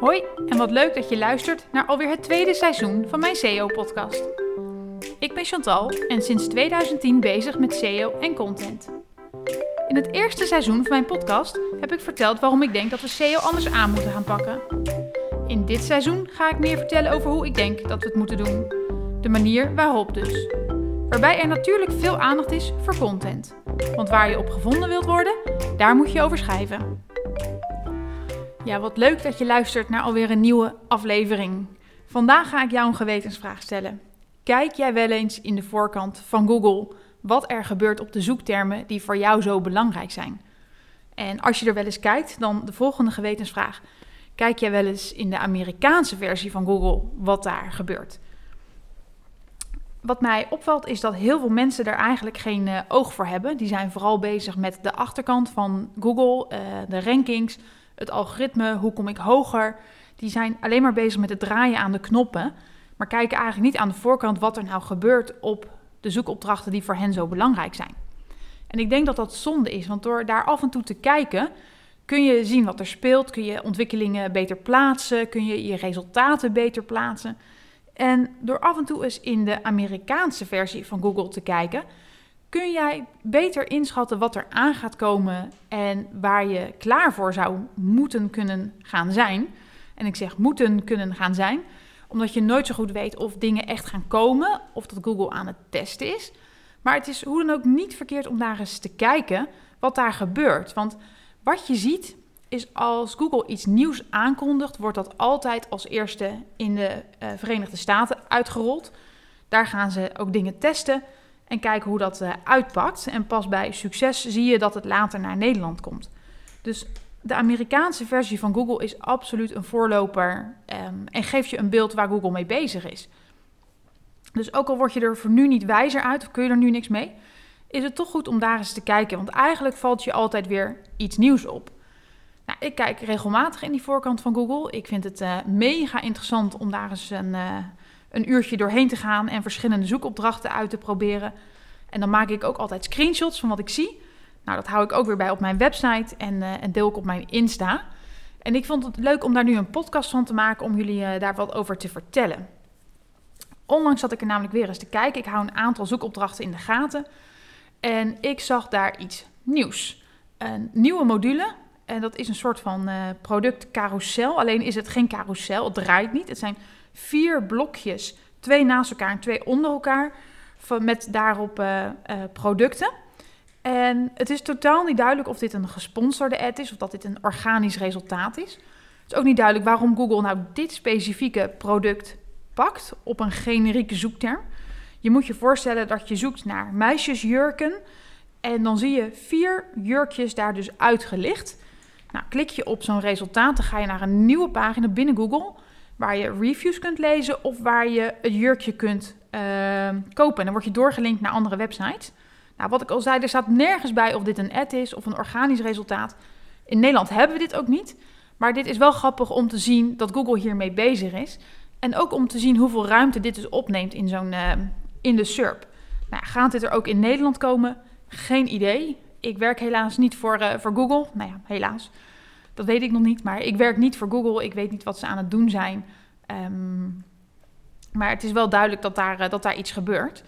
Hoi en wat leuk dat je luistert naar alweer het tweede seizoen van mijn SEO-podcast. Ik ben Chantal en sinds 2010 bezig met SEO en content. In het eerste seizoen van mijn podcast heb ik verteld waarom ik denk dat we SEO anders aan moeten gaan pakken. In dit seizoen ga ik meer vertellen over hoe ik denk dat we het moeten doen. De manier waarop dus. Waarbij er natuurlijk veel aandacht is voor content. Want waar je op gevonden wilt worden, daar moet je over schrijven. Ja, wat leuk dat je luistert naar alweer een nieuwe aflevering. Vandaag ga ik jou een gewetensvraag stellen. Kijk jij wel eens in de voorkant van Google wat er gebeurt op de zoektermen die voor jou zo belangrijk zijn? En als je er wel eens kijkt, dan de volgende gewetensvraag. Kijk jij wel eens in de Amerikaanse versie van Google wat daar gebeurt? Wat mij opvalt is dat heel veel mensen er eigenlijk geen uh, oog voor hebben. Die zijn vooral bezig met de achterkant van Google, uh, de rankings, het algoritme, hoe kom ik hoger. Die zijn alleen maar bezig met het draaien aan de knoppen, maar kijken eigenlijk niet aan de voorkant wat er nou gebeurt op de zoekopdrachten die voor hen zo belangrijk zijn. En ik denk dat dat zonde is, want door daar af en toe te kijken, kun je zien wat er speelt, kun je ontwikkelingen beter plaatsen, kun je je resultaten beter plaatsen. En door af en toe eens in de Amerikaanse versie van Google te kijken, kun jij beter inschatten wat er aan gaat komen en waar je klaar voor zou moeten kunnen gaan zijn. En ik zeg moeten kunnen gaan zijn, omdat je nooit zo goed weet of dingen echt gaan komen of dat Google aan het testen is. Maar het is hoe dan ook niet verkeerd om daar eens te kijken wat daar gebeurt. Want wat je ziet is als Google iets nieuws aankondigt, wordt dat altijd als eerste in de uh, Verenigde Staten uitgerold. Daar gaan ze ook dingen testen en kijken hoe dat uh, uitpakt. En pas bij succes zie je dat het later naar Nederland komt. Dus de Amerikaanse versie van Google is absoluut een voorloper um, en geeft je een beeld waar Google mee bezig is. Dus ook al word je er voor nu niet wijzer uit of kun je er nu niks mee, is het toch goed om daar eens te kijken. Want eigenlijk valt je altijd weer iets nieuws op. Nou, ik kijk regelmatig in die voorkant van Google. Ik vind het uh, mega interessant om daar eens een, uh, een uurtje doorheen te gaan en verschillende zoekopdrachten uit te proberen. En dan maak ik ook altijd screenshots van wat ik zie. Nou, dat hou ik ook weer bij op mijn website en, uh, en deel ik op mijn Insta. En ik vond het leuk om daar nu een podcast van te maken om jullie daar wat over te vertellen. Onlangs zat ik er namelijk weer eens te kijken. Ik hou een aantal zoekopdrachten in de gaten. En ik zag daar iets nieuws. Een nieuwe module en dat is een soort van uh, product carousel. Alleen is het geen carousel, het draait niet. Het zijn vier blokjes, twee naast elkaar en twee onder elkaar, met daarop uh, uh, producten. En het is totaal niet duidelijk of dit een gesponsorde ad is of dat dit een organisch resultaat is. Het is ook niet duidelijk waarom Google nou dit specifieke product pakt op een generieke zoekterm. Je moet je voorstellen dat je zoekt naar meisjesjurken en dan zie je vier jurkjes daar dus uitgelicht. Nou, klik je op zo'n resultaat, dan ga je naar een nieuwe pagina binnen Google, waar je reviews kunt lezen of waar je het jurkje kunt uh, kopen. En dan word je doorgelinkt naar andere websites. Nou, wat ik al zei, er staat nergens bij of dit een ad is of een organisch resultaat. In Nederland hebben we dit ook niet. Maar dit is wel grappig om te zien dat Google hiermee bezig is. En ook om te zien hoeveel ruimte dit dus opneemt in, zo'n, uh, in de SERP. Nou, gaat dit er ook in Nederland komen? Geen idee ik werk helaas niet voor, uh, voor Google. Nou ja, helaas. Dat weet ik nog niet. Maar ik werk niet voor Google. Ik weet niet wat ze aan het doen zijn. Um, maar het is wel duidelijk dat daar, uh, dat daar iets gebeurt.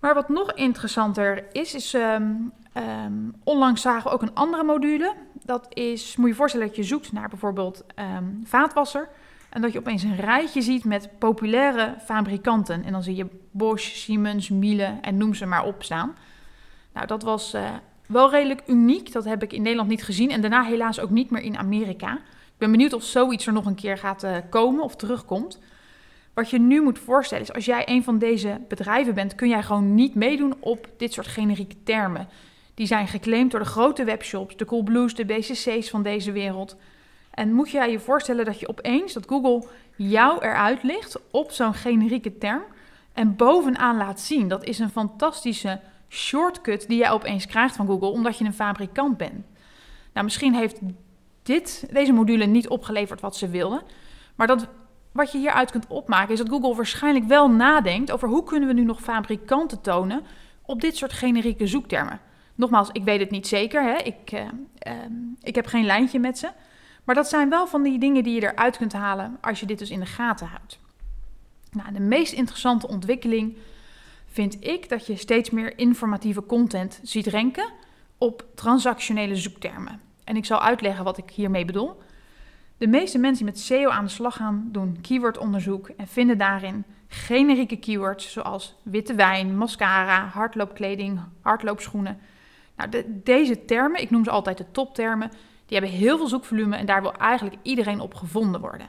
Maar wat nog interessanter is, is um, um, onlangs zagen we ook een andere module. Dat is, moet je voorstellen dat je zoekt naar bijvoorbeeld vaatwasser. En dat je opeens een rijtje ziet met populaire fabrikanten. En dan zie je Bosch, Siemens, Miele en noem ze maar op staan. Nou, dat was uh, wel redelijk uniek. Dat heb ik in Nederland niet gezien. En daarna helaas ook niet meer in Amerika. Ik ben benieuwd of zoiets er nog een keer gaat uh, komen of terugkomt. Wat je nu moet voorstellen is, als jij een van deze bedrijven bent, kun jij gewoon niet meedoen op dit soort generieke termen. Die zijn geclaimd door de grote webshops, de Coolblues, de BCC's van deze wereld. En moet jij je voorstellen dat je opeens, dat Google jou eruit ligt op zo'n generieke term en bovenaan laat zien. Dat is een fantastische shortcut die jij opeens krijgt van Google omdat je een fabrikant bent. Nou, misschien heeft dit, deze module niet opgeleverd wat ze wilden. Maar dat, wat je hieruit kunt opmaken is dat Google waarschijnlijk wel nadenkt over hoe kunnen we nu nog fabrikanten tonen op dit soort generieke zoektermen. Nogmaals, ik weet het niet zeker. Hè? Ik, uh, uh, ik heb geen lijntje met ze. Maar dat zijn wel van die dingen die je eruit kunt halen als je dit dus in de gaten houdt. Nou, de meest interessante ontwikkeling vind ik dat je steeds meer informatieve content ziet renken op transactionele zoektermen. En ik zal uitleggen wat ik hiermee bedoel. De meeste mensen die met SEO aan de slag gaan, doen keywordonderzoek en vinden daarin generieke keywords zoals witte wijn, mascara, hardloopkleding, hardloopschoenen. Nou, de, deze termen, ik noem ze altijd de toptermen, die hebben heel veel zoekvolume en daar wil eigenlijk iedereen op gevonden worden.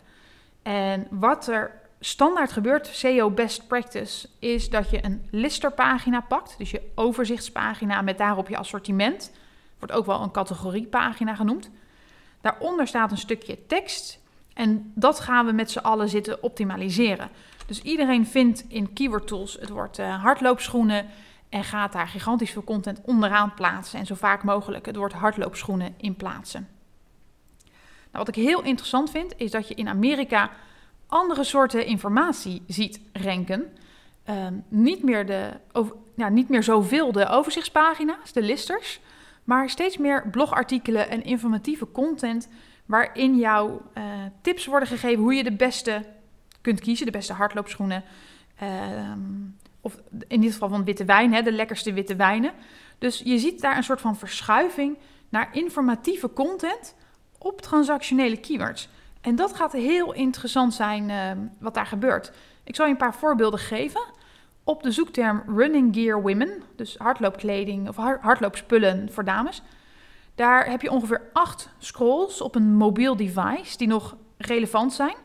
En wat er standaard gebeurt, SEO best practice, is dat je een listerpagina pakt, dus je overzichtspagina met daarop je assortiment. Wordt ook wel een categoriepagina genoemd. Daaronder staat een stukje tekst en dat gaan we met z'n allen zitten optimaliseren. Dus iedereen vindt in keyword tools het woord uh, hardloopschoenen en gaat daar gigantisch veel content onderaan plaatsen en zo vaak mogelijk het woord hardloopschoenen in plaatsen. Nou, wat ik heel interessant vind is dat je in Amerika andere soorten informatie ziet renken. Ehm, niet, meer de, niet meer zoveel de overzichtspagina's, de listers, maar steeds meer blogartikelen en informatieve content waarin jouw uh, tips worden gegeven hoe je de beste kunt kiezen, de beste hardloopschoenen. Ehm, of in dit geval van witte wijn, hè, de lekkerste witte wijnen. Dus je ziet daar een soort van verschuiving naar informatieve content op transactionele keywords. En dat gaat heel interessant zijn uh, wat daar gebeurt. Ik zal je een paar voorbeelden geven. Op de zoekterm running gear women, dus hardloopkleding of hardloopspullen voor dames. Daar heb je ongeveer acht scrolls op een mobiel device die nog relevant zijn.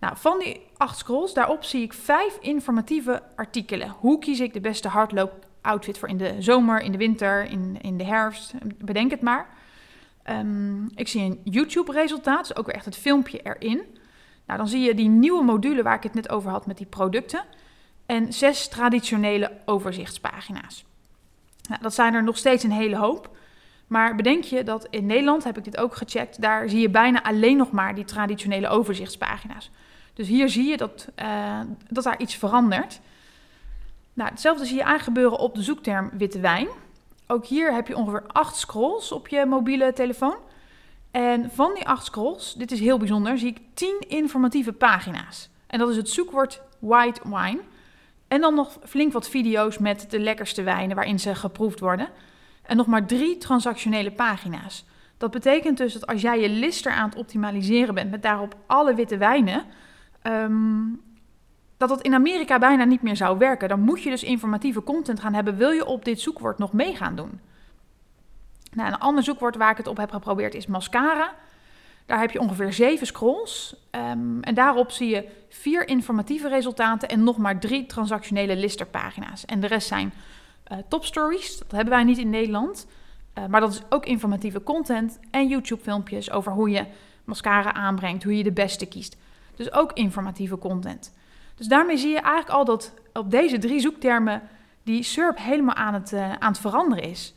Nou, van die acht scrolls, daarop zie ik vijf informatieve artikelen. Hoe kies ik de beste hardloop-outfit voor in de zomer, in de winter, in, in de herfst? Bedenk het maar. Um, ik zie een YouTube-resultaat, dus ook weer echt het filmpje erin. Nou, dan zie je die nieuwe module waar ik het net over had met die producten. En zes traditionele overzichtspagina's. Nou, dat zijn er nog steeds een hele hoop. Maar bedenk je dat in Nederland, heb ik dit ook gecheckt, daar zie je bijna alleen nog maar die traditionele overzichtspagina's. Dus hier zie je dat, uh, dat daar iets verandert. Nou, hetzelfde zie je aangebeuren op de zoekterm witte wijn. Ook hier heb je ongeveer acht scrolls op je mobiele telefoon. En van die acht scrolls, dit is heel bijzonder, zie ik tien informatieve pagina's. En dat is het zoekwoord white wine. En dan nog flink wat video's met de lekkerste wijnen waarin ze geproefd worden. En nog maar drie transactionele pagina's. Dat betekent dus dat als jij je lister aan het optimaliseren bent met daarop alle witte wijnen, um, dat dat in Amerika bijna niet meer zou werken. Dan moet je dus informatieve content gaan hebben. Wil je op dit zoekwoord nog mee gaan doen? Nou, een ander zoekwoord waar ik het op heb geprobeerd is mascara. Daar heb je ongeveer zeven scrolls. Um, en daarop zie je vier informatieve resultaten en nog maar drie transactionele listerpagina's. En de rest zijn uh, top stories. Dat hebben wij niet in Nederland. Uh, maar dat is ook informatieve content en YouTube-filmpjes over hoe je mascara aanbrengt, hoe je de beste kiest. Dus ook informatieve content. Dus daarmee zie je eigenlijk al dat op deze drie zoektermen die SERP helemaal aan het, uh, aan het veranderen is.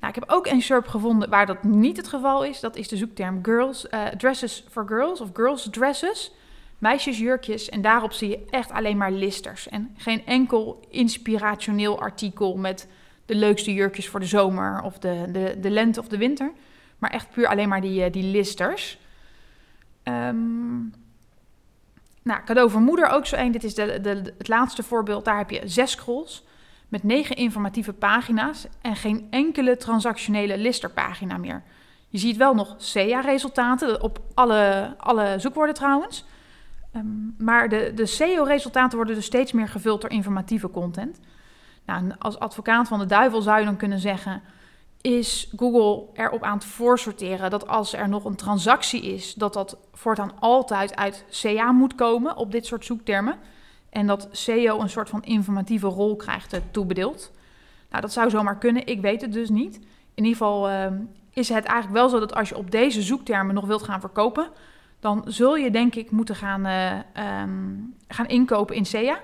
Nou, ik heb ook een SERP gevonden waar dat niet het geval is. Dat is de zoekterm girls, uh, dresses for girls of girls dresses. Meisjesjurkjes. En daarop zie je echt alleen maar listers. En geen enkel inspirationeel artikel met de leukste jurkjes voor de zomer of de, de, de lente of de winter. Maar echt puur alleen maar die, uh, die listers. Um, nou, cadeau voor moeder ook zo één. Dit is de, de, het laatste voorbeeld. Daar heb je zes scrolls met negen informatieve pagina's en geen enkele transactionele listerpagina meer. Je ziet wel nog SEA-resultaten op alle, alle zoekwoorden trouwens. Um, maar de, de SEO-resultaten worden dus steeds meer gevuld door informatieve content. Nou, als advocaat van de duivel zou je dan kunnen zeggen: is Google erop aan het voorsorteren dat als er nog een transactie is, dat dat voortaan altijd uit CA moet komen op dit soort zoektermen. En dat SEO een soort van informatieve rol krijgt toebedeeld. Nou, dat zou zomaar kunnen, ik weet het dus niet. In ieder geval uh, is het eigenlijk wel zo dat als je op deze zoektermen nog wilt gaan verkopen, dan zul je denk ik moeten gaan, uh, um, gaan inkopen in SEA.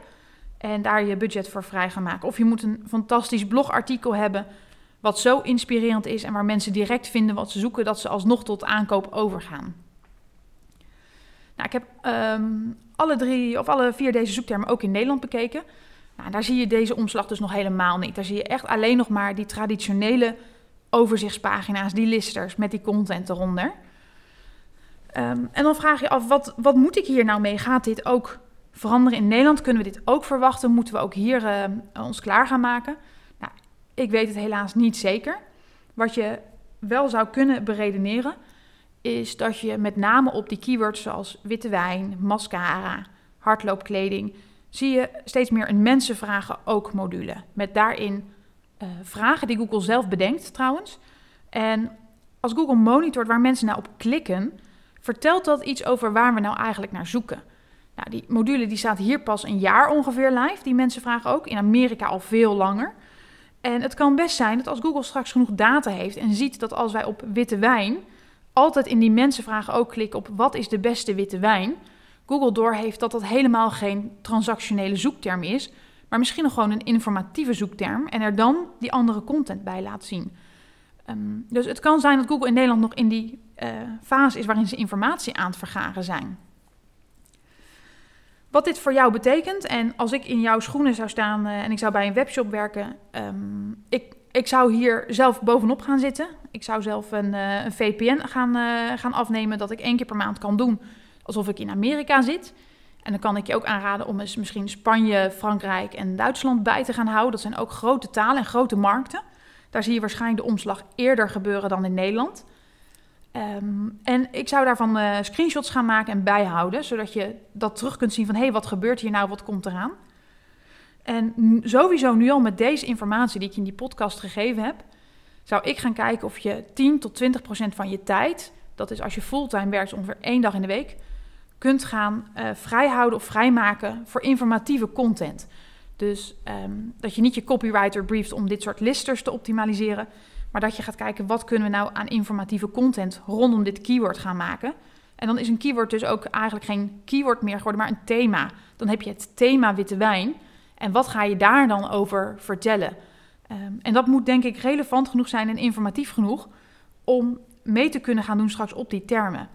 En daar je budget voor vrij gaan maken. Of je moet een fantastisch blogartikel hebben wat zo inspirerend is en waar mensen direct vinden wat ze zoeken, dat ze alsnog tot aankoop overgaan. Nou, ik heb um, alle drie of alle vier deze zoektermen ook in Nederland bekeken. Nou, daar zie je deze omslag dus nog helemaal niet. Daar zie je echt alleen nog maar die traditionele overzichtspagina's, die listers met die content eronder. Ehm, en dan vraag je af, wat, wat moet ik hier nou mee? Gaat dit ook veranderen in Nederland? Kunnen we dit ook verwachten? Moeten we ook hier uh, ons klaar gaan maken? Ik weet het helaas niet zeker. Wat je wel zou kunnen beredeneren, is dat je met name op die keywords zoals witte wijn, mascara, hardloopkleding, zie je steeds meer een mensenvragen ook module. Met daarin uh, vragen die Google zelf bedenkt trouwens. En als Google monitort waar mensen nou op klikken, vertelt dat iets over waar we nou eigenlijk naar zoeken. Nou, die module die staat hier pas een jaar ongeveer live. Die mensen vragen ook. In Amerika al veel langer. En het kan best zijn dat als Google straks genoeg data heeft en ziet dat als wij op witte wijn altijd in die mensenvragen ook klikken op wat is de beste witte wijn, Google doorheeft dat dat helemaal geen transactionele zoekterm is, maar misschien nog gewoon een informatieve zoekterm en er dan die andere content bij laat zien. Um, dus het kan zijn dat Google in Nederland nog in die uh, fase is waarin ze informatie aan het vergaren zijn. Wat dit voor jou betekent, en als ik in jouw schoenen zou staan uh, en ik zou bij een webshop werken, um, ik, ik zou hier zelf bovenop gaan zitten. Ik zou zelf een, uh, een VPN gaan, gaan afnemen dat ik één keer per maand kan doen alsof ik in Amerika zit. En dan kan ik je ook aanraden om eens misschien Spanje, Frankrijk en Duitsland bij te gaan houden. Dat zijn ook grote talen en grote markten. Daar zie je waarschijnlijk de omslag eerder gebeuren dan in Nederland. Um, en ik zou daarvan uh, screenshots gaan maken en bijhouden, zodat je dat terug kunt zien van hé, hey, wat gebeurt hier nou, wat komt eraan? En sowieso nu al met deze informatie die ik in die podcast gegeven heb, zou ik gaan kijken of je 10 tot 20 procent van je tijd, dat is als je fulltime werkt ongeveer één dag in de week, kunt gaan uh, vrijhouden of vrijmaken voor informatieve content. Dus um, dat je niet je copywriter brieft om dit soort listers te optimaliseren, maar dat je gaat kijken wat kunnen we nou aan informatieve content rondom dit keyword gaan maken. En dan is een keyword dus ook eigenlijk geen keyword meer geworden, maar een thema. Dan heb je het thema witte wijn. En wat ga je daar dan over vertellen? Um, en dat moet denk ik relevant genoeg zijn en informatief genoeg om mee te kunnen gaan doen straks op die termen.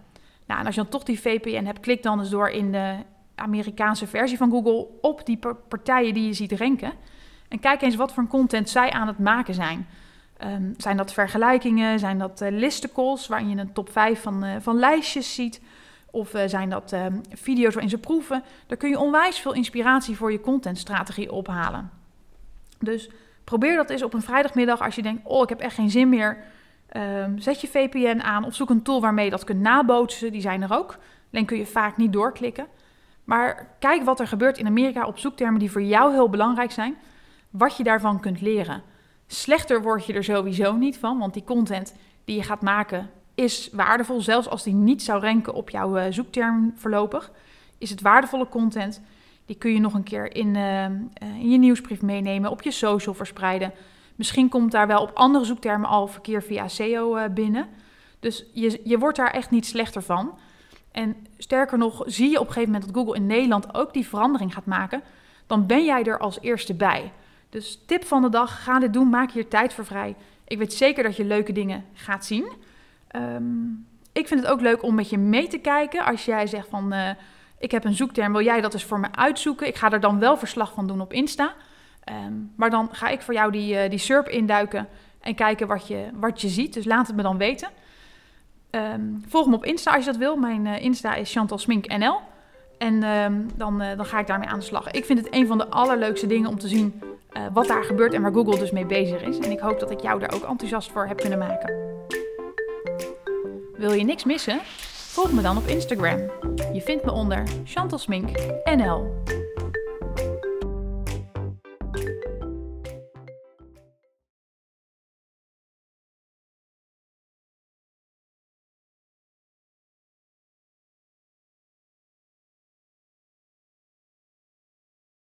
Nou, en als je dan toch die VPN hebt, klik dan eens door in de Amerikaanse versie van Google op die partijen die je ziet renken. En kijk eens wat voor content zij aan het maken zijn. Um, zijn dat vergelijkingen? Zijn dat uh, listicles waarin je een top 5 van, uh, van lijstjes ziet? Of uh, zijn dat uh, video's waarin ze proeven? Daar kun je onwijs veel inspiratie voor je contentstrategie ophalen. Dus probeer dat eens op een vrijdagmiddag als je denkt: Oh, ik heb echt geen zin meer. Um, zet je VPN aan of zoek een tool waarmee je dat kunt nabootsen. Die zijn er ook. Alleen kun je vaak niet doorklikken. Maar kijk wat er gebeurt in Amerika op zoektermen die voor jou heel belangrijk zijn. Wat je daarvan kunt leren. Slechter word je er sowieso niet van, want die content die je gaat maken is waardevol. Zelfs als die niet zou renken op jouw uh, zoekterm voorlopig, is het waardevolle content. Die kun je nog een keer in, uh, in je nieuwsbrief meenemen, op je social verspreiden. Misschien komt daar wel op andere zoektermen al verkeer via SEO binnen. Dus je, je wordt daar echt niet slechter van. En sterker nog, zie je op een gegeven moment dat Google in Nederland ook die verandering gaat maken, dan ben jij er als eerste bij. Dus tip van de dag, ga dit doen, maak hier tijd voor vrij. Ik weet zeker dat je leuke dingen gaat zien. Um, ik vind het ook leuk om met je mee te kijken. Als jij zegt van, uh, ik heb een zoekterm, wil jij dat eens voor me uitzoeken? Ik ga er dan wel verslag van doen op Insta. Um, maar dan ga ik voor jou die, uh, die SERP induiken en kijken wat je, wat je ziet. Dus laat het me dan weten. Um, volg me op Insta als je dat wil. Mijn uh, Insta is Chantal Smink NL. En dan, dan ga ik daarmee aan de slag. Ik vind het een van de allerleukste dingen om te zien uh, wat daar gebeurt en waar Google dus mee bezig is. En ik hoop dat ik jou daar ook enthousiast voor heb kunnen maken. Wil je niks missen? Volg me dan op Instagram. Je vindt me onder Chantal NL.